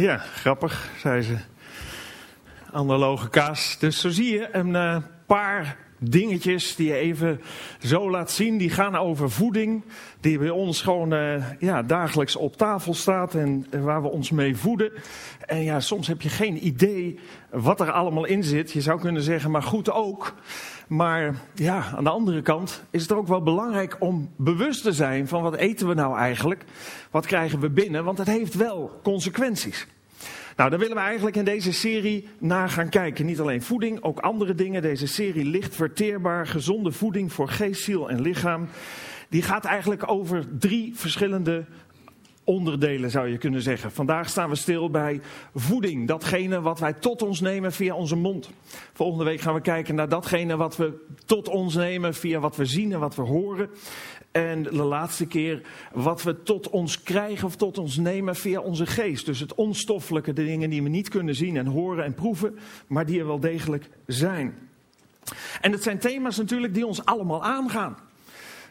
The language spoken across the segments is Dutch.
Ja, grappig, zei ze. Analoge kaas. Dus zo zie je een uh, paar dingetjes die je even zo laat zien. Die gaan over voeding. Die bij ons gewoon uh, ja, dagelijks op tafel staat en waar we ons mee voeden. En ja, soms heb je geen idee wat er allemaal in zit. Je zou kunnen zeggen, maar goed ook. Maar ja, aan de andere kant is het ook wel belangrijk om bewust te zijn van wat eten we nou eigenlijk? Wat krijgen we binnen? Want het heeft wel consequenties. Nou, daar willen we eigenlijk in deze serie naar gaan kijken. Niet alleen voeding, ook andere dingen. Deze serie licht verteerbaar, gezonde voeding voor geest, ziel en lichaam. Die gaat eigenlijk over drie verschillende onderdelen zou je kunnen zeggen. Vandaag staan we stil bij voeding, datgene wat wij tot ons nemen via onze mond. Volgende week gaan we kijken naar datgene wat we tot ons nemen via wat we zien en wat we horen. En de laatste keer wat we tot ons krijgen of tot ons nemen via onze geest. Dus het onstoffelijke, de dingen die we niet kunnen zien en horen en proeven, maar die er wel degelijk zijn. En het zijn thema's natuurlijk die ons allemaal aangaan.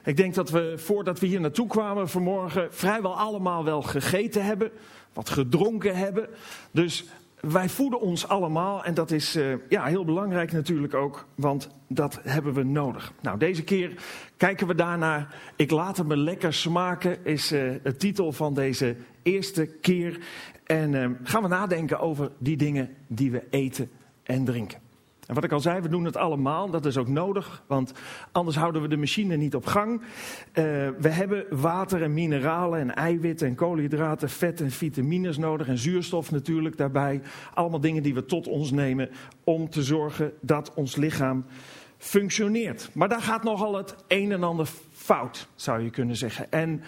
Ik denk dat we voordat we hier naartoe kwamen vanmorgen vrijwel allemaal wel gegeten hebben, wat gedronken hebben. Dus wij voeden ons allemaal en dat is uh, ja, heel belangrijk natuurlijk ook, want dat hebben we nodig. Nou, deze keer kijken we daarnaar. Ik laat het me lekker smaken, is de titel van deze eerste keer. En uh, gaan we nadenken over die dingen die we eten en drinken. En wat ik al zei, we doen het allemaal. Dat is ook nodig, want anders houden we de machine niet op gang. Uh, we hebben water en mineralen en eiwitten en koolhydraten, vet en vitamines nodig. En zuurstof natuurlijk daarbij. Allemaal dingen die we tot ons nemen om te zorgen dat ons lichaam functioneert. Maar daar gaat nogal het een en ander fout, zou je kunnen zeggen. En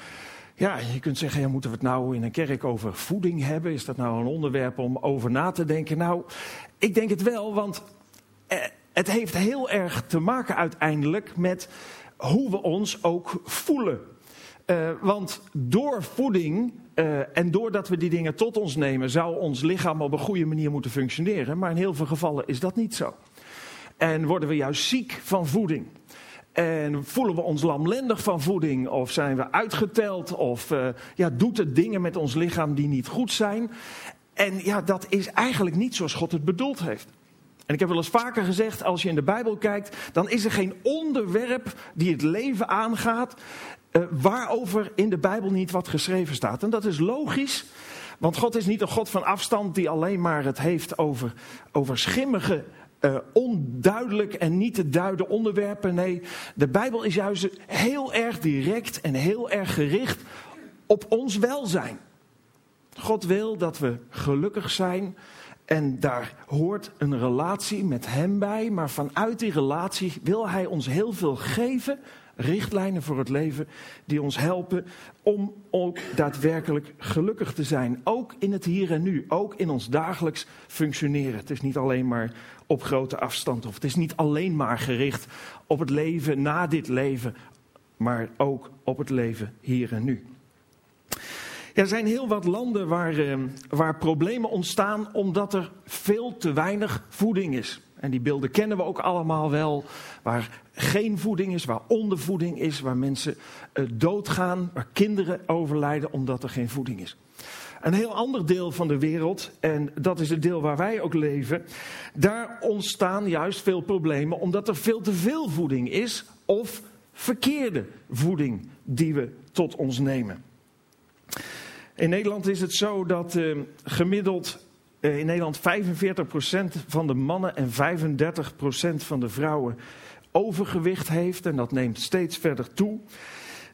ja, je kunt zeggen, ja, moeten we het nou in een kerk over voeding hebben? Is dat nou een onderwerp om over na te denken? Nou, ik denk het wel, want eh, het heeft heel erg te maken uiteindelijk met hoe we ons ook voelen. Uh, want door voeding uh, en doordat we die dingen tot ons nemen, zou ons lichaam op een goede manier moeten functioneren. Maar in heel veel gevallen is dat niet zo. En worden we juist ziek van voeding. En voelen we ons lamlendig van voeding? Of zijn we uitgeteld? Of ja, doet het dingen met ons lichaam die niet goed zijn? En ja, dat is eigenlijk niet zoals God het bedoeld heeft. En ik heb wel eens vaker gezegd, als je in de Bijbel kijkt, dan is er geen onderwerp die het leven aangaat, uh, waarover in de Bijbel niet wat geschreven staat. En dat is logisch, want God is niet een God van afstand die alleen maar het heeft over, over schimmige, uh, onduidelijk en niet te duiden onderwerpen. Nee, de Bijbel is juist heel erg direct en heel erg gericht op ons welzijn. God wil dat we gelukkig zijn en daar hoort een relatie met Hem bij, maar vanuit die relatie wil Hij ons heel veel geven, richtlijnen voor het leven, die ons helpen om ook daadwerkelijk gelukkig te zijn. Ook in het hier en nu, ook in ons dagelijks functioneren. Het is niet alleen maar op grote afstand of het is niet alleen maar gericht op het leven na dit leven, maar ook op het leven hier en nu. Er zijn heel wat landen waar, uh, waar problemen ontstaan omdat er veel te weinig voeding is. En die beelden kennen we ook allemaal wel. Waar geen voeding is, waar ondervoeding is, waar mensen uh, doodgaan, waar kinderen overlijden omdat er geen voeding is. Een heel ander deel van de wereld, en dat is het deel waar wij ook leven, daar ontstaan juist veel problemen omdat er veel te veel voeding is of verkeerde voeding die we tot ons nemen. In Nederland is het zo dat uh, gemiddeld uh, in Nederland 45% van de mannen en 35% van de vrouwen overgewicht heeft. En dat neemt steeds verder toe.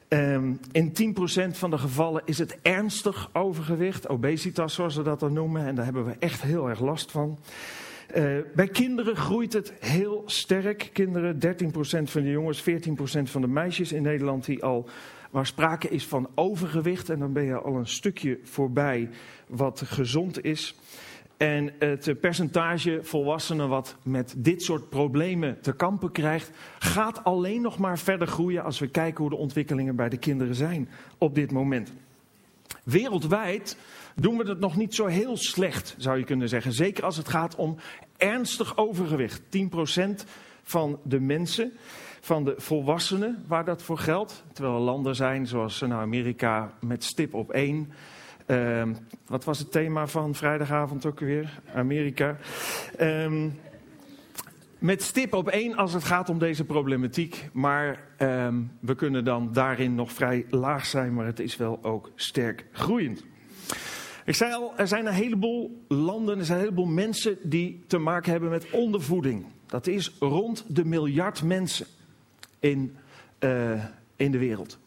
Um, in 10% van de gevallen is het ernstig overgewicht, obesitas zoals ze dat dan noemen. En daar hebben we echt heel erg last van. Uh, bij kinderen groeit het heel sterk. Kinderen, 13% van de jongens, 14% van de meisjes in Nederland die al waar sprake is van overgewicht. En dan ben je al een stukje voorbij wat gezond is. En het percentage volwassenen wat met dit soort problemen te kampen krijgt, gaat alleen nog maar verder groeien als we kijken hoe de ontwikkelingen bij de kinderen zijn op dit moment. Wereldwijd doen we het nog niet zo heel slecht, zou je kunnen zeggen. Zeker als het gaat om ernstig overgewicht. 10% van de mensen van de volwassenen waar dat voor geldt. Terwijl er landen zijn zoals nou, Amerika met stip op één. Ehm, wat was het thema van vrijdagavond ook weer? Amerika. Ehm, met stip op één als het gaat om deze problematiek. Maar ehm, we kunnen dan daarin nog vrij laag zijn, maar het is wel ook sterk groeiend. Ik zei al, er zijn een heleboel landen, er zijn een heleboel mensen die te maken hebben met ondervoeding. Dat is rond de miljard mensen in, uh, in de wereld.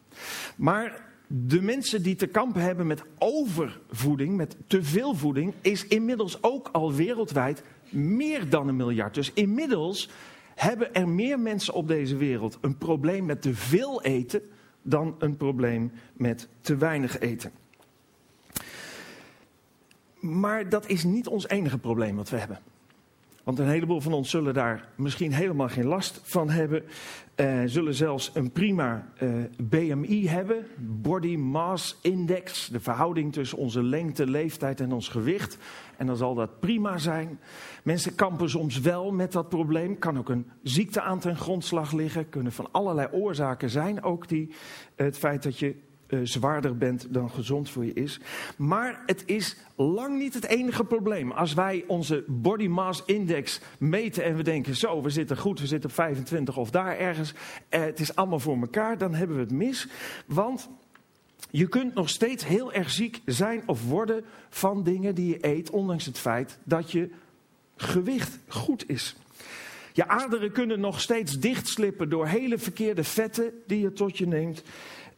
Maar de mensen die te kampen hebben met overvoeding, met te veel voeding, is inmiddels ook al wereldwijd meer dan een miljard. Dus inmiddels hebben er meer mensen op deze wereld een probleem met te veel eten dan een probleem met te weinig eten. Maar dat is niet ons enige probleem wat we hebben. Want een heleboel van ons zullen daar misschien helemaal geen last van hebben. Uh, zullen zelfs een prima eh, BMI hebben, Body Mass Index, de verhouding tussen onze lengte, leeftijd en ons gewicht. En dan zal dat prima zijn. Mensen kampen soms wel met dat probleem. Kan ook een ziekte aan ten grondslag liggen. Kunnen van allerlei oorzaken zijn. Ook die, het feit dat je uh, zwaarder bent dan gezond voor je is. Maar het is lang niet het enige probleem. Als wij onze body mass index meten en we denken zo, we zitten goed, we zitten op 25 of daar ergens. Uh, het is allemaal voor elkaar, dan hebben we het mis. Want je kunt nog steeds heel erg ziek zijn of worden van dingen die je eet, ondanks het feit dat je gewicht goed is. Je aderen kunnen nog steeds dichtslippen door hele verkeerde vetten die je tot je neemt.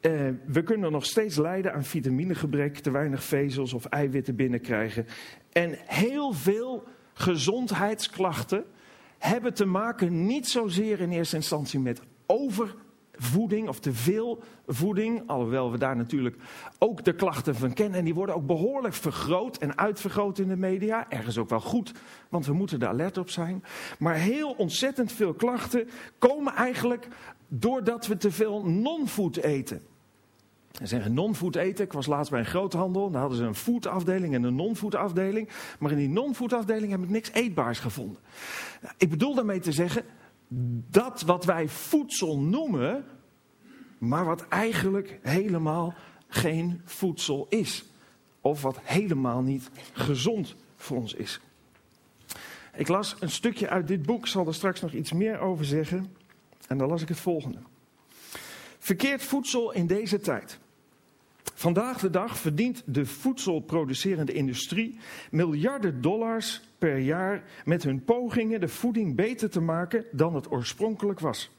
Uh, we kunnen nog steeds lijden aan vitaminegebrek, te weinig vezels of eiwitten binnenkrijgen. En heel veel gezondheidsklachten hebben te maken niet zozeer in eerste instantie met overvoeding of te veel voeding, alhoewel we daar natuurlijk ook de klachten van kennen. En die worden ook behoorlijk vergroot en uitvergroot in de media. Ergens ook wel goed, want we moeten er alert op zijn. Maar heel ontzettend veel klachten komen eigenlijk doordat we te veel non-food eten. Ze zeggen non-food eten. Ik was laatst bij een groothandel. Daar hadden ze een food afdeling en een non-food afdeling. Maar in die non-food afdeling heb ik niks eetbaars gevonden. Ik bedoel daarmee te zeggen, dat wat wij voedsel noemen, maar wat eigenlijk helemaal geen voedsel is. Of wat helemaal niet gezond voor ons is. Ik las een stukje uit dit boek, zal er straks nog iets meer over zeggen. En dan las ik het volgende. Verkeerd voedsel in deze tijd. Vandaag de dag verdient de voedselproducerende industrie miljarden dollars per jaar met hun pogingen de voeding beter te maken dan het oorspronkelijk was.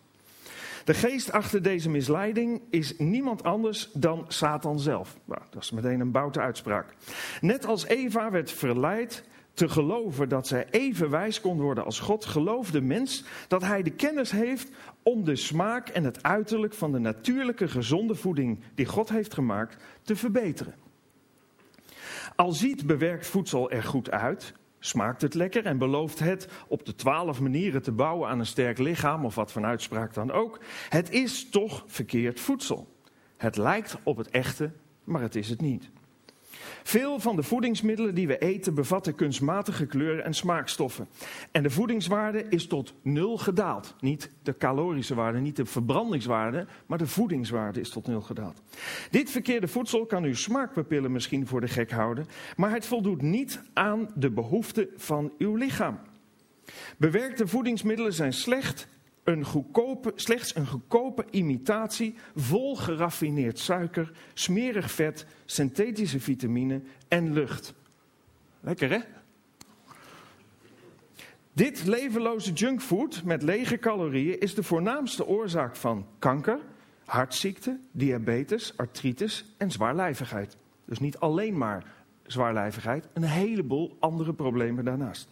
De geest achter deze misleiding is niemand anders dan Satan zelf. Nou, dat is meteen een boute uitspraak. Net als Eva werd verleid te geloven dat zij even wijs kon worden als God, gelooft de mens dat hij de kennis heeft om de smaak en het uiterlijk van de natuurlijke gezonde voeding die God heeft gemaakt te verbeteren. Al ziet bewerkt voedsel er goed uit, smaakt het lekker en belooft het op de twaalf manieren te bouwen aan een sterk lichaam of wat van uitspraak dan ook, het is toch verkeerd voedsel. Het lijkt op het echte, maar het is het niet. Veel van de voedingsmiddelen die we eten bevatten kunstmatige kleuren en smaakstoffen. En de voedingswaarde is tot nul gedaald. Niet de calorische waarde, niet de verbrandingswaarde, maar de voedingswaarde is tot nul gedaald. Dit verkeerde voedsel kan uw smaakpapillen misschien voor de gek houden, maar het voldoet niet aan de behoeften van uw lichaam. Bewerkte voedingsmiddelen zijn slecht een goedkope, slechts een goedkope imitatie vol geraffineerd suiker, smerig vet, synthetische vitamine en lucht. Lekker hè? Dit levenloze junkfood met lege calorieën is de voornaamste oorzaak van kanker, hartziekte, diabetes, artritis en zwaarlijvigheid. Dus niet alleen maar zwaarlijvigheid, een heleboel andere problemen daarnaast.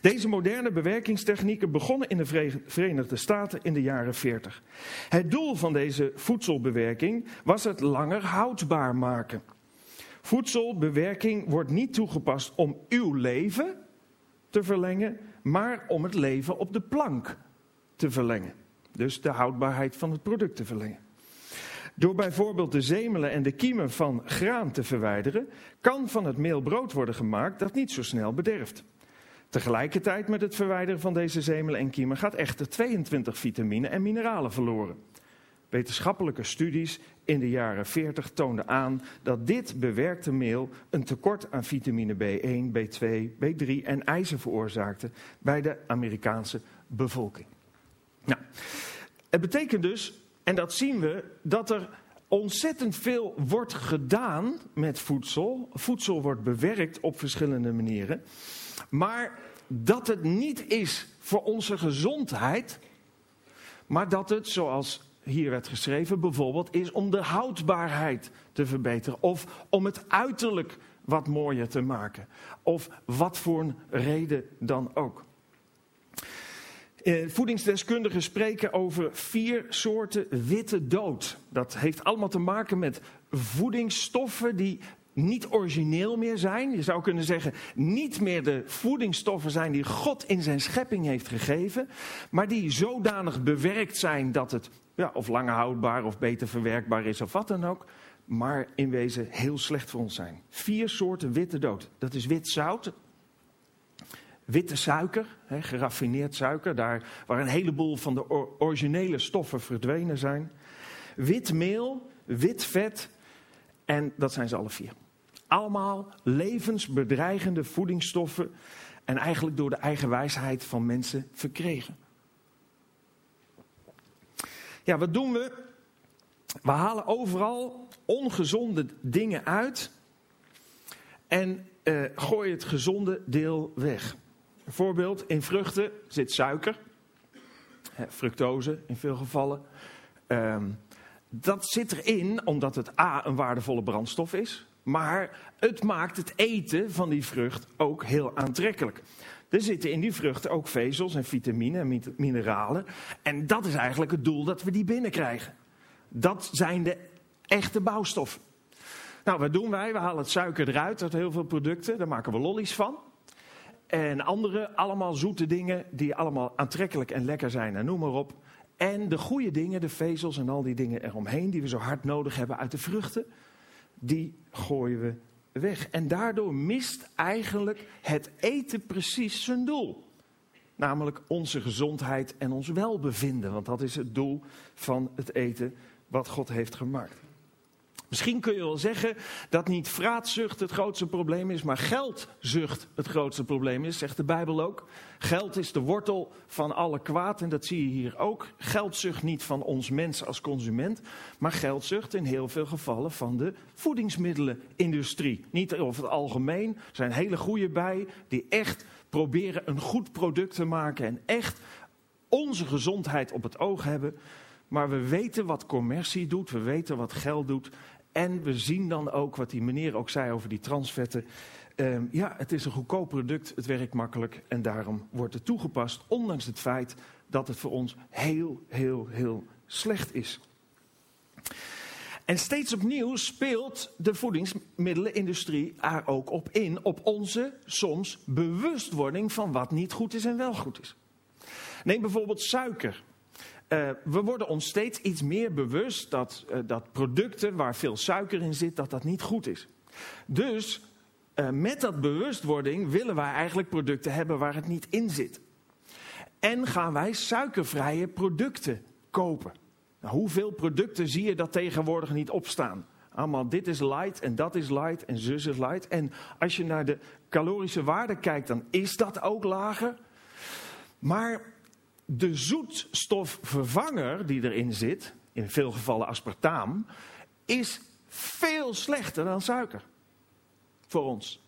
Deze moderne bewerkingstechnieken begonnen in de Verenigde Staten in de jaren 40. Het doel van deze voedselbewerking was het langer houdbaar maken. Voedselbewerking wordt niet toegepast om uw leven te verlengen, maar om het leven op de plank te verlengen. Dus de houdbaarheid van het product te verlengen. Door bijvoorbeeld de zemelen en de kiemen van graan te verwijderen, kan van het meel brood worden gemaakt dat niet zo snel bederft. Tegelijkertijd met het verwijderen van deze zemelen en kiemen gaat echter 22 vitamine en mineralen verloren. Wetenschappelijke studies in de jaren 40 toonde aan dat dit bewerkte meel een tekort aan vitamine B1, B2, B3 en ijzer veroorzaakte bij de Amerikaanse bevolking. Nou, het betekent dus, en dat zien we, dat er ontzettend veel wordt gedaan met voedsel. Voedsel wordt bewerkt op verschillende manieren. Maar dat het niet is voor onze gezondheid, maar dat het, zoals hier werd geschreven, bijvoorbeeld is om de houdbaarheid te verbeteren. Of om het uiterlijk wat mooier te maken. Of wat voor een reden dan ook. Eh, voedingsdeskundigen spreken over vier soorten witte dood. Dat heeft allemaal te maken met voedingsstoffen die niet origineel meer zijn. Je zou kunnen zeggen, niet meer de voedingsstoffen zijn die God in zijn schepping heeft gegeven, maar die zodanig bewerkt zijn dat het ja, of langer houdbaar of beter verwerkbaar is of wat dan ook, maar in wezen heel slecht voor ons zijn. Vier soorten witte dood. Dat is wit zout, witte suiker, geraffineerd suiker, daar waar een heleboel van de originele stoffen verdwenen zijn. Wit meel, wit vet en dat zijn ze alle vier. Allemaal levensbedreigende voedingsstoffen en eigenlijk door de eigen wijsheid van mensen verkregen. Ja, wat doen we? We halen overal ongezonde dingen uit en uh, gooien het gezonde deel weg. Bijvoorbeeld in vruchten zit suiker, fructose in veel gevallen. Ehm, dat zit erin omdat het A een waardevolle brandstof is, maar het maakt het eten van die vrucht ook heel aantrekkelijk. Er zitten in die vruchten ook vezels en vitamine en mineralen. En dat is eigenlijk het doel dat we die binnenkrijgen. Dat zijn de echte bouwstoffen. Nou, wat doen wij? We halen het suiker eruit uit heel veel producten. Daar maken we lollies van. En andere, allemaal zoete dingen die allemaal aantrekkelijk en lekker zijn en noem maar op. En de goede dingen, de vezels en al die dingen eromheen die we zo hard nodig hebben uit de vruchten, die gooien we weg. En daardoor mist eigenlijk het eten precies zijn doel. Namelijk onze gezondheid en ons welbevinden. Want dat is het doel van het eten wat God heeft gemaakt. Misschien kun je wel zeggen dat niet vraatzucht het grootste probleem is, maar geldzucht het grootste probleem is, zegt de Bijbel ook. Geld is de wortel van alle kwaad en dat zie je hier ook. Geldzucht niet van ons mens als consument, maar geldzucht in heel veel gevallen van de voedingsmiddelenindustrie. Niet over het algemeen, er zijn hele goede bij die echt proberen een goed product te maken en echt onze gezondheid op het oog hebben. Maar we weten wat commercie doet, we weten wat geld doet. En we zien dan ook wat die meneer ook zei over die transvetten. Ehm, ja, het is een goedkoop product, het werkt makkelijk en daarom wordt het toegepast, ondanks het feit dat het voor ons heel, heel, heel slecht is. En steeds opnieuw speelt de voedingsmiddelenindustrie er ook op in, op onze soms bewustwording van wat niet goed is en wel goed is. Neem bijvoorbeeld suiker. Uh, we worden ons steeds iets meer bewust dat, uh, dat producten waar veel suiker in zit, dat dat niet goed is. Dus uh, met dat bewustwording willen wij eigenlijk producten hebben waar het niet in zit. En gaan wij suikervrije producten kopen. Nou, hoeveel producten zie je dat tegenwoordig niet opstaan? Allemaal dit is light en dat is light en zus is light. En als je naar de calorische waarde kijkt, dan is dat ook lager. Maar de zoetstofvervanger die erin zit, in veel gevallen aspartaam, is veel slechter dan suiker. Voor ons.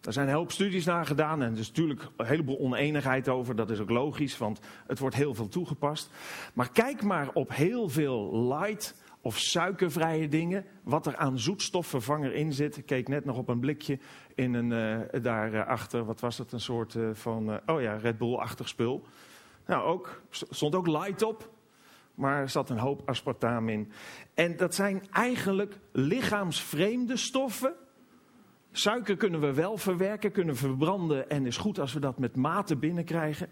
Er zijn een hoop studies naar gedaan en er is natuurlijk een heleboel oneenigheid over. Dat is ook logisch, want het wordt heel veel toegepast. Maar kijk maar op heel veel light of suikervrije dingen, wat er aan zoetstofvervanger in zit. Ik keek net nog op een blikje in een, uh, daarachter, wat was dat, een soort uh, van, oh ja, Red Bull-achtig spul. Nou, ook, stond ook light op, maar er zat een hoop aspartaam in. En dat zijn eigenlijk lichaamsvreemde stoffen. Suiker kunnen we wel verwerken, kunnen verbranden en is goed als we dat met mate binnenkrijgen.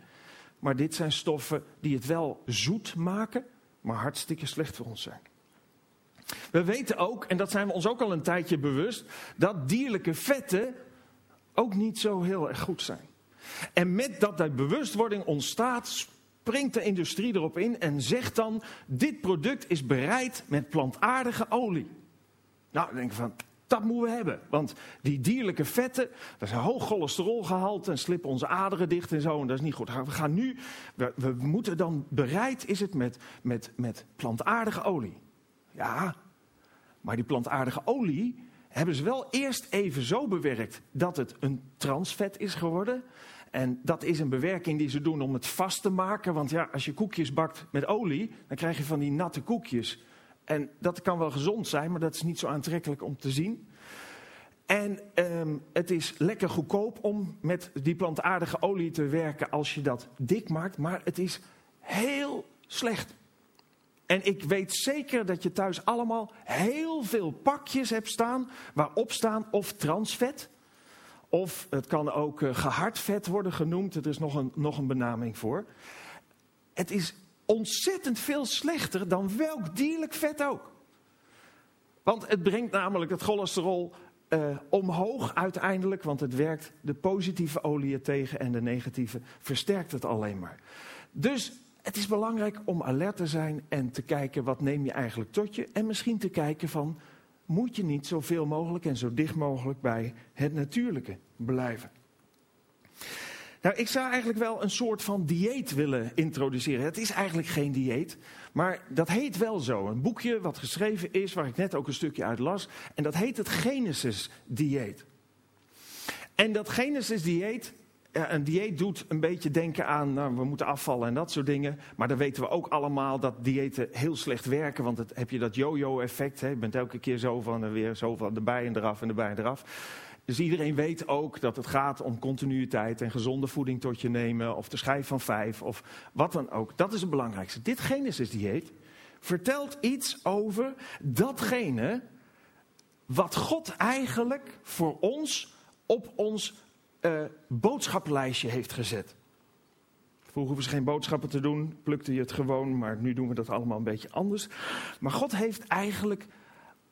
Maar dit zijn stoffen die het wel zoet maken, maar hartstikke slecht voor ons zijn. We weten ook, en dat zijn we ons ook al een tijdje bewust, dat dierlijke vetten ook niet zo heel erg goed zijn. En met dat die bewustwording ontstaat, springt de industrie erop in en zegt dan: dit product is bereid met plantaardige olie. Nou, dan denk ik van, dat moeten we hebben. Want die dierlijke vetten, dat is een hoog cholesterolgehalte en slippen onze aderen dicht en zo. En dat is niet goed. We gaan nu, we moeten dan bereid is het met, met, met plantaardige olie. Ja, maar die plantaardige olie hebben ze wel eerst even zo bewerkt dat het een transvet is geworden. En dat is een bewerking die ze doen om het vast te maken. Want ja, als je koekjes bakt met olie, dan krijg je van die natte koekjes. En dat kan wel gezond zijn, maar dat is niet zo aantrekkelijk om te zien. En um, het is lekker goedkoop om met die plantaardige olie te werken als je dat dik maakt. Maar het is heel slecht. En ik weet zeker dat je thuis allemaal heel veel pakjes hebt staan waarop staan of transvet. Of het kan ook uh, gehard vet worden genoemd. Er is nog een, nog een benaming voor. Het is ontzettend veel slechter dan welk dierlijk vet ook. Want het brengt namelijk het cholesterol uh, omhoog uiteindelijk, want het werkt de positieve oliën tegen en de negatieve versterkt het alleen maar. Dus het is belangrijk om alert te zijn en te kijken wat neem je eigenlijk tot je. En misschien te kijken van, moet je niet zoveel mogelijk en zo dicht mogelijk bij het natuurlijke blijven. Nou, ik zou eigenlijk wel een soort van dieet willen introduceren. Het is eigenlijk geen dieet, maar dat heet wel zo. Een boekje wat geschreven is, waar ik net ook een stukje uit las. En dat heet het Genesis-dieet. En dat Genesis-dieet, een dieet doet een beetje denken aan, nou, we moeten afvallen en dat soort dingen. Maar dan weten we ook allemaal dat diëten heel slecht werken. Want het, heb je dat yo-yo-effect. Je bent elke keer zo van weer zo van erbij en eraf en erbij en eraf. Dus iedereen weet ook dat het gaat om continuïteit en gezonde voeding tot je nemen. Of de schijf van vijf of wat dan ook. Dat is het belangrijkste. Dit Genesis-dieet vertelt iets over datgene wat God eigenlijk voor ons op ons uh, boodschappenlijstje heeft gezet. Vroeger hoeven ze geen boodschappen te doen, plukte je het gewoon, maar nu doen we dat allemaal een beetje anders. Maar God heeft eigenlijk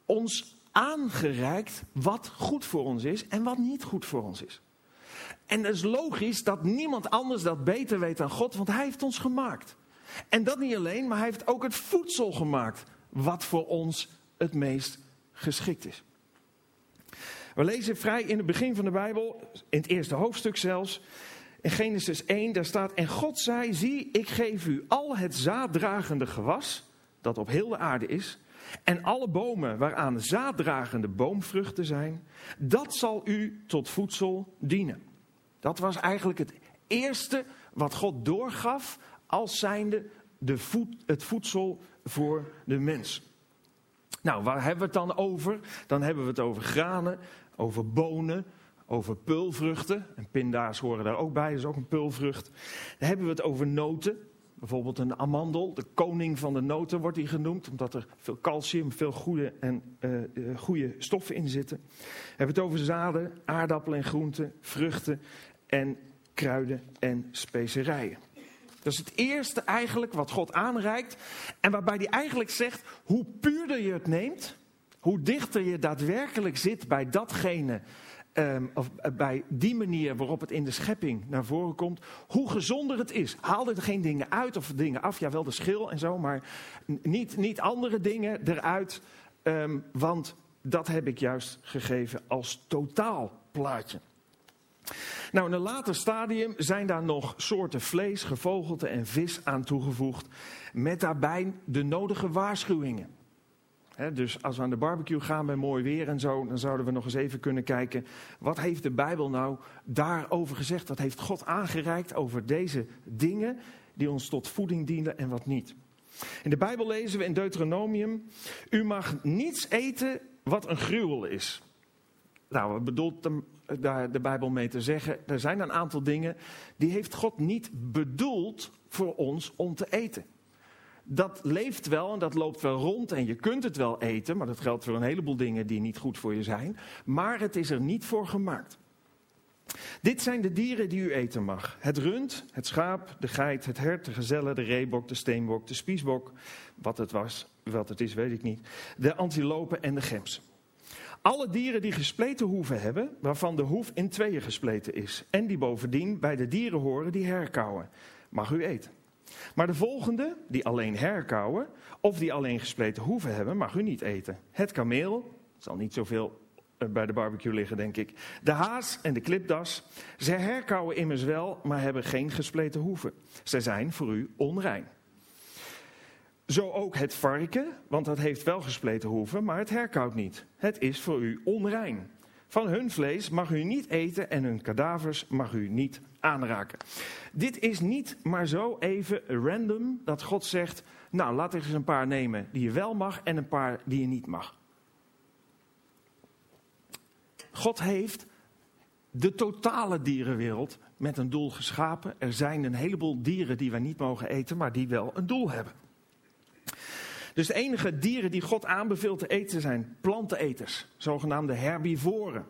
ons aangereikt wat goed voor ons is en wat niet goed voor ons is. En het is logisch dat niemand anders dat beter weet dan God, want Hij heeft ons gemaakt. En dat niet alleen, maar Hij heeft ook het voedsel gemaakt wat voor ons het meest geschikt is. We lezen vrij in het begin van de Bijbel, in het eerste hoofdstuk zelfs, in Genesis 1, daar staat: En God zei: Zie, ik geef u al het zaaddragende gewas dat op heel de aarde is, en alle bomen waaraan zaaddragende boomvruchten zijn, dat zal u tot voedsel dienen. Dat was eigenlijk het eerste wat God doorgaf als zijnde de voed, het voedsel voor de mens. Nou, waar hebben we het dan over? Dan hebben we het over granen, over bonen, over pulvruchten. En pinda's horen daar ook bij, dat is ook een pulvrucht. Dan hebben we het over noten. Bijvoorbeeld een amandel, de koning van de noten wordt hij genoemd, omdat er veel calcium, veel goede, en, uh, goede stoffen in zitten. We hebben het over zaden, aardappelen en groenten, vruchten en kruiden en specerijen. Dat is het eerste eigenlijk wat God aanreikt. En waarbij hij eigenlijk zegt, hoe puurder je het neemt, hoe dichter je daadwerkelijk zit bij datgene Um, of eh, bij die manier waarop het in de schepping naar voren komt, hoe gezonder het is. Haal er geen dingen uit of dingen af, ja wel de schil en zo, maar niet, niet andere dingen eruit, um, want dat heb ik juist gegeven als totaalplaatje. Nou, in een later stadium zijn daar nog soorten vlees, gevogelte en vis aan toegevoegd, met daarbij de nodige waarschuwingen dus als we aan de barbecue gaan bij mooi weer en zo, dan zouden we nog eens even kunnen kijken. Wat heeft de Bijbel nou daarover gezegd? Wat heeft God aangereikt over deze dingen die ons tot voeding dienen en wat niet? In de Bijbel lezen we in Deuteronomium: U mag niets eten wat een gruwel is. Nou, wat bedoelt daar de Bijbel mee te zeggen? Er zijn een aantal dingen die heeft God niet bedoeld voor ons om te eten dat leeft wel en dat loopt wel rond en je kunt het wel eten, maar dat geldt voor een heleboel dingen die niet goed voor je zijn. Maar het is er niet voor gemaakt. Dit zijn de dieren die u eten mag: het rund, het schaap, de geit, het hert, de gezelle, de reebok, de steenbok, de spiesbok. Wat het was, wat het is, weet ik niet. De antilopen en de gems. Alle dieren die gespleten hoeven hebben, waarvan de hoef in tweeën gespleten is. En die bovendien bij de dieren horen die herkauwen, mag u eten. Maar de volgende, die alleen herkauwen of die alleen gespleten hoeven hebben, mag u niet eten. Het kameel, zal niet zoveel eh, bij de barbecue liggen, denk ik. De haas en de klipdas. Zij herkauwen immers wel, maar hebben geen gespleten hoeven. Zij zijn voor u onrein. Zo ook het varken, want dat heeft wel gespleten hoeven, maar het herkauwt niet. Het is voor u onrein. Van hun vlees mag u niet eten en hun kadavers mag u niet aanraken. Dit is niet maar zo even random dat God zegt: Nou, laat er eens een paar nemen die je wel mag en een paar die je niet mag. God heeft de totale dierenwereld met een doel geschapen. Er zijn een heleboel dieren die wij niet mogen eten, maar die wel een doel hebben. Dus de enige dieren die God aanbeveelt te eten zijn planteneters, zogenaamde herbivoren.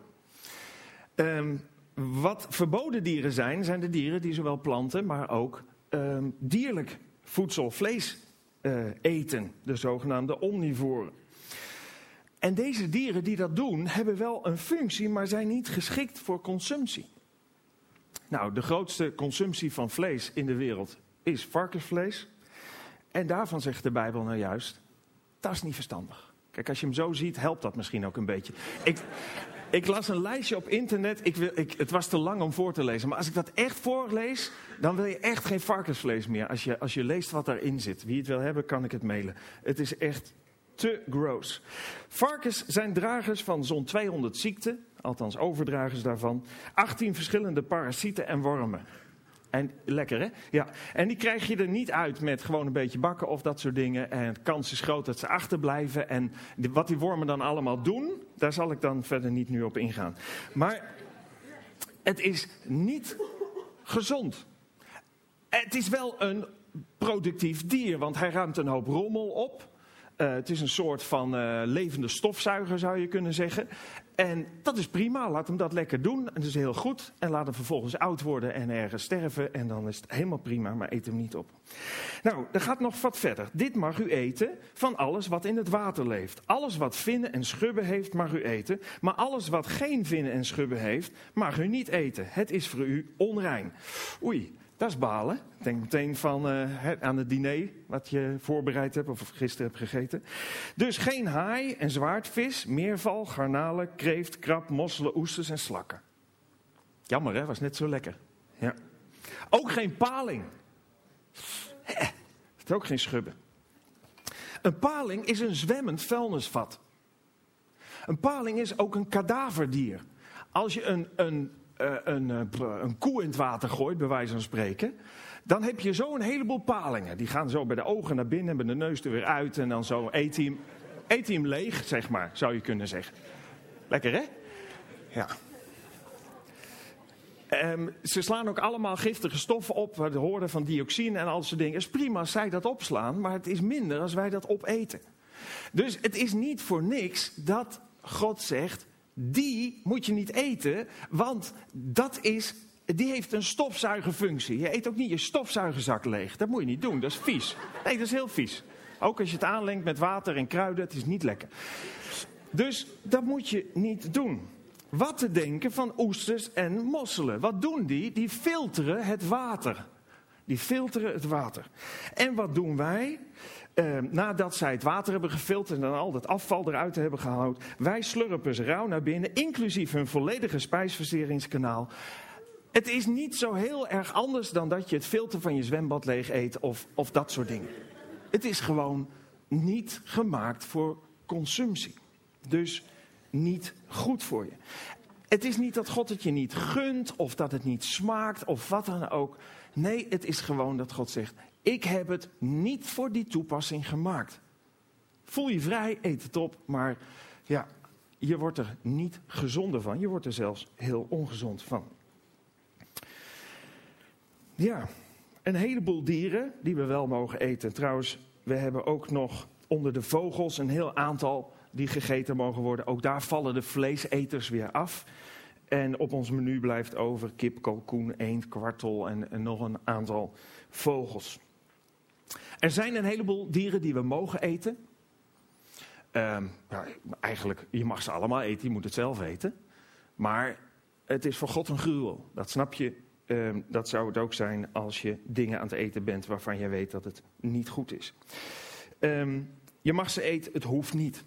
Um, wat verboden dieren zijn, zijn de dieren die zowel planten, maar ook um, dierlijk voedsel, vlees uh, eten, de zogenaamde omnivoren. En deze dieren die dat doen, hebben wel een functie, maar zijn niet geschikt voor consumptie. Nou, de grootste consumptie van vlees in de wereld is varkensvlees. En daarvan zegt de Bijbel nou juist, dat is niet verstandig. Kijk, als je hem zo ziet, helpt dat misschien ook een beetje. Ik, ik las een lijstje op internet. Ik wil, ik, het was te lang om voor te lezen. Maar als ik dat echt voorlees, dan wil je echt geen varkensvlees meer. Als je, als je leest wat daarin zit. Wie het wil hebben, kan ik het mailen. Het is echt te gross. Varkens zijn dragers van zo'n 200 ziekten. Althans, overdragers daarvan. 18 verschillende parasieten en wormen. En lekker hè? Ja. En die krijg je er niet uit met gewoon een beetje bakken of dat soort dingen. En de kans is groot dat ze achterblijven. En wat die wormen dan allemaal doen, daar zal ik dan verder niet nu op ingaan. Maar het is niet gezond. Het is wel een productief dier, want hij ruimt een hoop rommel op. Uh, het is een soort van uh, levende stofzuiger, zou je kunnen zeggen. En dat is prima, laat hem dat lekker doen. En dat is heel goed. En laat hem vervolgens oud worden en ergens sterven. En dan is het helemaal prima, maar eet hem niet op. Nou, er gaat nog wat verder. Dit mag u eten van alles wat in het water leeft. Alles wat vinnen en schubben heeft, mag u eten. Maar alles wat geen vinnen en schubben heeft, mag u niet eten. Het is voor u onrein. Oei, dat is balen. Denk meteen van, uh, aan het diner wat je voorbereid hebt of gisteren hebt gegeten. Dus geen haai en zwaardvis, meerval, garnalen, kreeft, krab, mosselen, oesters en slakken. Jammer hè, was net zo lekker. Ja. Ook geen paling. Het is ook geen schubben. Een paling is een zwemmend vuilnisvat. Een paling is ook een kadaverdier. Als je een, een een, uh, een koe in het water gooit, bij wijze van spreken, dan heb je zo een heleboel palingen. Die gaan zo bij de ogen naar binnen, bij de neus er weer uit en dan zo eet hij hem, leeg, zeg maar, zou je kunnen zeggen. Lekker hè? Ja. Um, ze slaan ook allemaal giftige stoffen op, de hoorden van dioxine en al soort dingen. Het is prima als zij dat opslaan, maar het is minder als wij dat opeten. Dus het is niet voor niks dat God zegt, die moet je niet eten, want dat is, die heeft een stofzuigerfunctie. Je eet ook niet je stofzuigerzak leeg. Dat moet je niet doen, dat is vies. Nee, dat is heel vies. Ook als je het aanlengt met water en kruiden, het is niet lekker. Dus dat moet je niet doen. Wat te denken van oesters en mosselen? Wat doen die? Die filteren het water. Die filteren het water. En wat doen wij? Uh, nadat zij het water hebben gefilterd en al dat afval eruit hebben gehaald. Wij slurpen ze rauw naar binnen, inclusief hun volledige spijsverteringskanaal. Het is niet zo heel erg anders dan dat je het filter van je zwembad leeg eet of, of dat soort dingen. Het is gewoon niet gemaakt voor consumptie. Dus niet goed voor je. Het is niet dat God het je niet gunt of dat het niet smaakt of wat dan ook. Nee, het is gewoon dat God zegt: Ik heb het niet voor die toepassing gemaakt. Voel je vrij, eet het op, maar ja, je wordt er niet gezonder van. Je wordt er zelfs heel ongezond van. Ja, een heleboel dieren die we wel mogen eten. Trouwens, we hebben ook nog onder de vogels een heel aantal die gegeten mogen worden. Ook daar vallen de vleeseters weer af. En op ons menu blijft over kip, kalkoen, eend, kwartel en, nog een aantal vogels. Er zijn een heleboel dieren die we mogen eten. Uh, ja, eigenlijk, je mag ze allemaal eten, je moet het zelf eten. Maar het is voor God een gruwel. Dat snap je ehm, dat zou het ook zijn als je dingen aan het eten bent waarvan je weet dat het niet goed is. Ehm, je mag ze eten, het hoeft niet.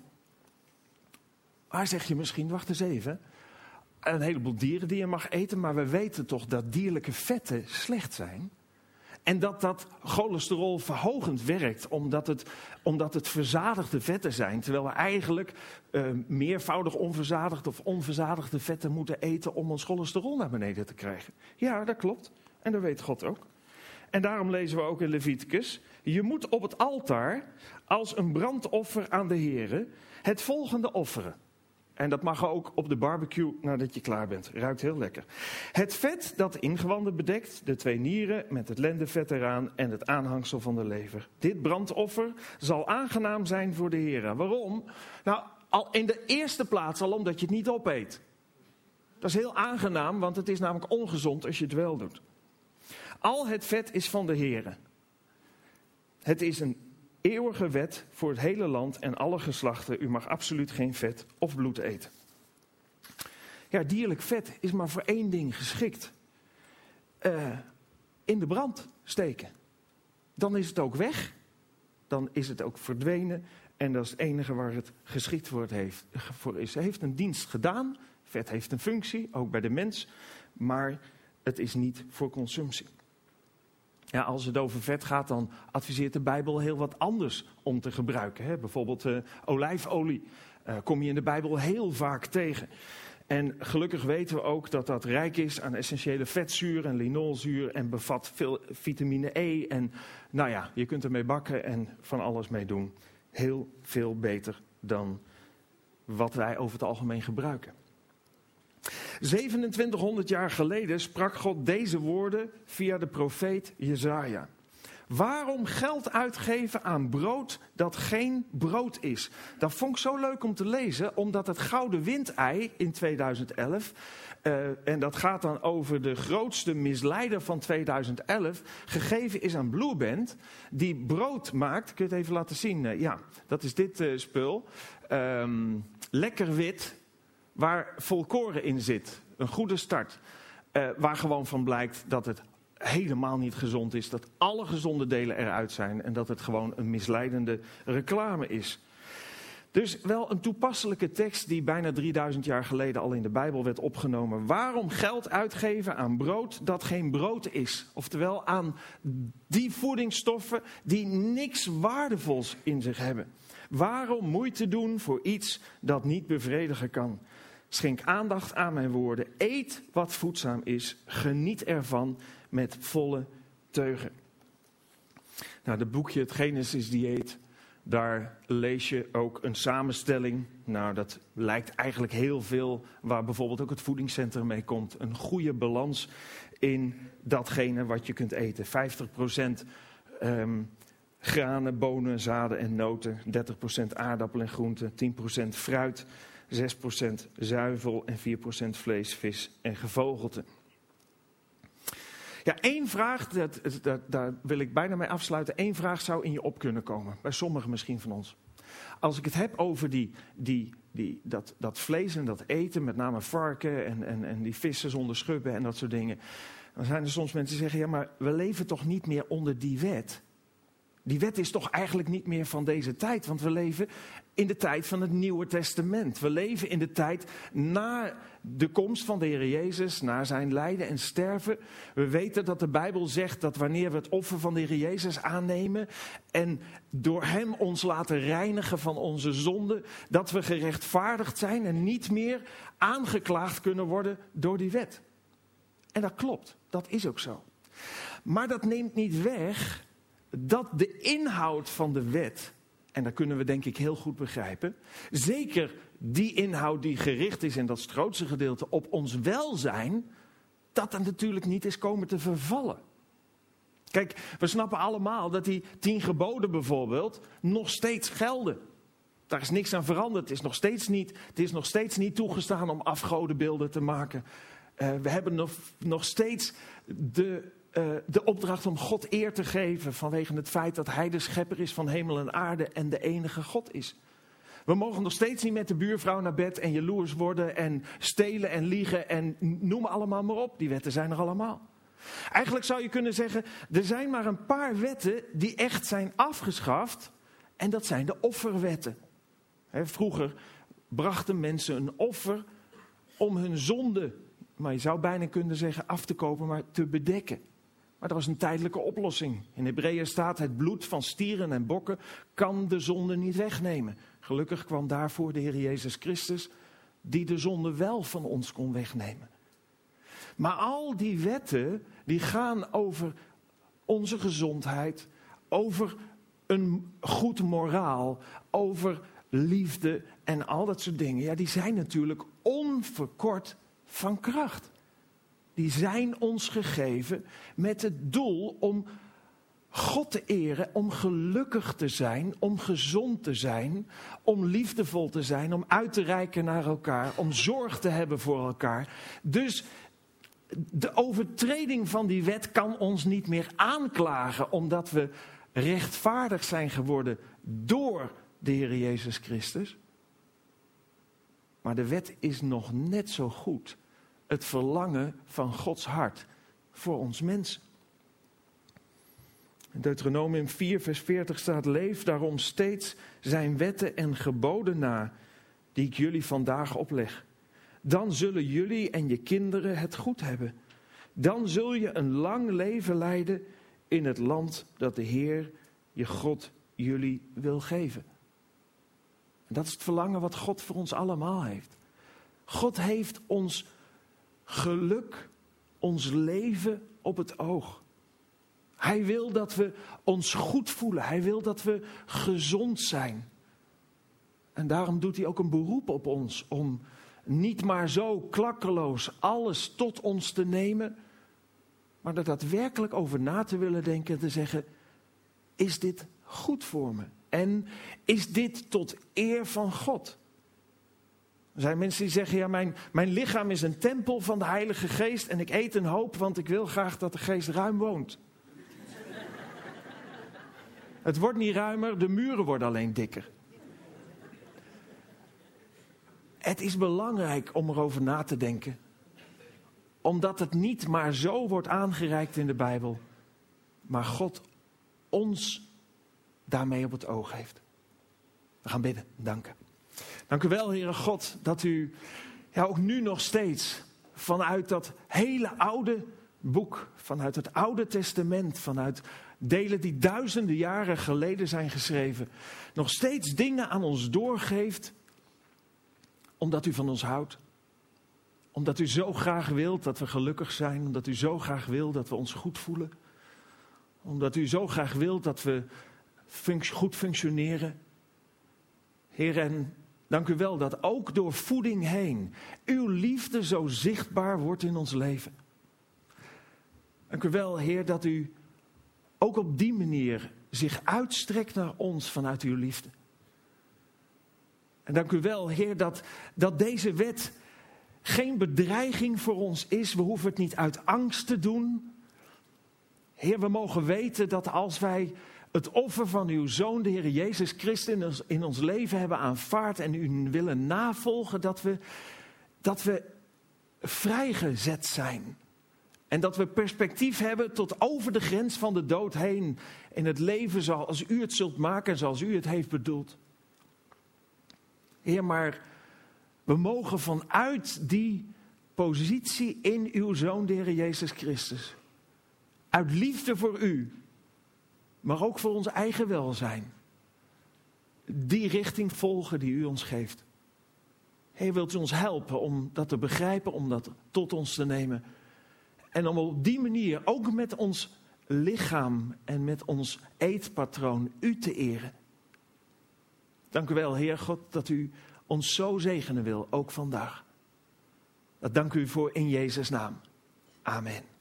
Maar zeg je misschien, wacht eens even. Een heleboel dieren die je mag eten, maar we weten toch dat dierlijke vetten slecht zijn? En dat dat cholesterol verhogend werkt, omdat het, omdat het verzadigde vetten zijn. Terwijl we eigenlijk uh, meervoudig onverzadigde of onverzadigde vetten moeten eten om ons cholesterol naar beneden te krijgen. Ja, dat klopt. En dat weet God ook. En daarom lezen we ook in Leviticus: Je moet op het altaar als een brandoffer aan de Here het volgende offeren. En dat mag ook op de barbecue nadat je klaar bent. Ruikt heel lekker. Het vet dat de ingewanden bedekt, de twee nieren met het lendevet eraan en het aanhangsel van de lever. Dit brandoffer zal aangenaam zijn voor de heren. Waarom? Nou, al in de eerste plaats al omdat je het niet opeet. Dat is heel aangenaam, want het is namelijk ongezond als je het wel doet. Al het vet is van de heren. Het is een eeuwige wet voor het hele land en alle geslachten. U mag absoluut geen vet of bloed eten. Ja, dierlijk vet is maar voor één ding geschikt. Uh, in de brand steken. Dan is het ook weg. Dan is het ook verdwenen. En dat is het enige waar het geschikt voor, het heeft, voor is. Het heeft een dienst gedaan. Vet heeft een functie, ook bij de mens. Maar het is niet voor consumptie. Ja, als het over vet gaat, dan adviseert de Bijbel heel wat anders om te gebruiken. Hè? Bijvoorbeeld uh, olijfolie uh, kom je in de Bijbel heel vaak tegen. En gelukkig weten we ook dat dat rijk is aan essentiële vetzuur en linolzuur en bevat veel vitamine E. En nou ja, je kunt ermee bakken en van alles mee doen. Heel veel beter dan wat wij over het algemeen gebruiken. 2700 jaar geleden sprak God deze woorden via de profeet Jezaja. Waarom geld uitgeven aan brood dat geen brood is? Dat vond ik zo leuk om te lezen, omdat het Gouden Windei in 2011, uh, eh, en dat gaat dan over de grootste misleider van 2011, gegeven is aan Blue Band, die brood maakt. Kun je het even laten zien? Uh, ja, dat is dit uh, spul. Um, lekker wit, waar volkoren in zit. Een goede start. Uh, waar gewoon van blijkt dat het helemaal niet gezond is. Dat alle gezonde delen eruit zijn. En dat het gewoon een misleidende reclame is. Dus wel een toepasselijke tekst die bijna 3000 jaar geleden al in de Bijbel werd opgenomen. Waarom geld uitgeven aan brood dat geen brood is? Oftewel aan die voedingsstoffen die niks waardevols in zich hebben. Waarom moeite doen voor iets dat niet bevredigen kan? Schenk aandacht aan mijn woorden. Eet wat voedzaam is. Geniet ervan met volle teugen. Nou, het boekje Het Genesis Dieet, daar lees je ook een samenstelling. Nou, dat lijkt eigenlijk heel veel waar bijvoorbeeld ook het voedingscentrum mee komt. Een goede balans in datgene wat je kunt eten. 50% um, ehm, granen, bonen, zaden en noten. 30% aardappelen en groenten. 10% fruit. 6% zuivel en 4% vlees, vis en gevogelte. Ja, één vraag, dat, dat, daar wil ik bijna mee afsluiten. Eén vraag zou in je op kunnen komen, bij sommigen misschien van ons. Als ik het heb over die, die, die, dat, dat vlees en dat eten, met name varken en, en, en die vissen zonder schubben en dat soort dingen. Dan zijn er soms mensen die zeggen, ja maar we leven toch niet meer onder die wet. Die wet is toch eigenlijk niet meer van deze tijd, want we leven in de tijd van het Nieuwe Testament. We leven in de tijd na de komst van de Heer Jezus, na zijn lijden en sterven. We weten dat de Bijbel zegt dat wanneer we het offer van de Heer Jezus aannemen en door Hem ons laten reinigen van onze zonden, dat we gerechtvaardigd zijn en niet meer aangeklaagd kunnen worden door die wet. En dat klopt, dat is ook zo. Maar dat neemt niet weg dat de inhoud van de wet, en dat kunnen we denk ik heel goed begrijpen, zeker die inhoud die gericht is, en dat grootste gedeelte, op ons welzijn, dat dat natuurlijk niet is komen te vervallen. Kijk, we snappen allemaal dat die tien geboden bijvoorbeeld nog steeds gelden. Daar is niks aan veranderd. Het is nog steeds niet, het is nog steeds niet toegestaan om afgodenbeelden te maken. Uh, we hebben nog, nog steeds de uh, de opdracht om God eer te geven vanwege het feit dat Hij de schepper is van hemel en aarde en de enige God is. We mogen nog steeds niet met de buurvrouw naar bed en jaloers worden en stelen en liegen en noem allemaal maar op. Die wetten zijn er allemaal. Eigenlijk zou je kunnen zeggen, er zijn maar een paar wetten die echt zijn afgeschaft. En dat zijn de offerwetten. vroeger brachten mensen een offer om hun zonde, maar je zou bijna kunnen zeggen af te kopen, maar te bedekken. Maar dat was een tijdelijke oplossing. In Hebreeën staat: het bloed van stieren en bokken kan de zonde niet wegnemen. Gelukkig kwam daarvoor de Heer Jezus Christus, die de zonde wel van ons kon wegnemen. Maar al die wetten die gaan over onze gezondheid, over een goed moraal, over liefde en al dat soort dingen. Ja, die zijn natuurlijk onverkort van kracht. Die zijn ons gegeven met het doel om God te eren, om gelukkig te zijn, om gezond te zijn, om liefdevol te zijn, om uit te reiken naar elkaar, om zorg te hebben voor elkaar. Dus de overtreding van die wet kan ons niet meer aanklagen, omdat we rechtvaardig zijn geworden door de Heer Jezus Christus. Maar de wet is nog net zo goed het verlangen van Gods hart voor ons mensen. In Deuteronomium 4, vers 40 staat: Leef daarom steeds zijn wetten en geboden na, die ik jullie vandaag opleg. Dan zullen jullie en je kinderen het goed hebben. Dan zul je een lang leven leiden in het land dat de Heer, je God, jullie wil geven. En dat is het verlangen wat God voor ons allemaal heeft. God heeft ons geluk, ons leven op het oog. Hij wil dat we ons goed voelen. Hij wil dat we gezond zijn. En daarom doet hij ook een beroep op ons om niet maar zo klakkeloos alles tot ons te nemen, maar er daadwerkelijk over na te willen denken en te zeggen: is dit goed voor me? En is dit tot eer van God? Er zijn mensen die zeggen, ja, mijn, mijn lichaam is een tempel van de Heilige Geest en ik eet een hoop, want ik wil graag dat de Geest ruim woont. Het wordt niet ruimer, de muren worden alleen dikker. Het is belangrijk om erover na te denken, omdat het niet maar zo wordt aangereikt in de Bijbel, maar God ons daarmee op het oog heeft. We gaan bidden, danken. Dank u wel, Heere God, dat u ja, ook nu nog steeds vanuit dat hele oude boek, vanuit het Oude Testament, vanuit delen die duizenden jaren geleden zijn geschreven, nog steeds dingen aan ons doorgeeft, omdat u van ons houdt. Omdat u zo graag wilt dat we gelukkig zijn, omdat u zo graag wil dat we ons goed voelen. Omdat u zo graag wilt dat we goed functioneren. Heer, en dank u wel dat ook door voeding heen uw liefde zo zichtbaar wordt in ons leven. Dank u wel, Heer, dat u ook op die manier zich uitstrekt naar ons vanuit uw liefde. En dank u wel, Heer, dat, dat deze wet geen bedreiging voor ons is. We hoeven het niet uit angst te doen. Heer, we mogen weten dat als wij het offer van uw Zoon, de Heer Jezus Christus, in ons leven hebben aanvaard en u willen navolgen, dat we, dat we vrijgezet zijn. En dat we perspectief hebben tot over de grens van de dood heen. In het leven zoals u het zult maken, zoals u het heeft bedoeld. Heer, maar we mogen vanuit die positie in uw Zoon, de Heer Jezus Christus, uit liefde voor u, maar ook voor ons eigen welzijn. Die richting volgen die u ons geeft. Heer, wilt u ons helpen om dat te begrijpen, om dat tot ons te nemen. En om op die manier ook met ons lichaam en met ons eetpatroon u te eren. Dank u wel, Heer God, dat u ons zo zegenen wil, ook vandaag. Dat dank u voor in Jezus' naam. Amen.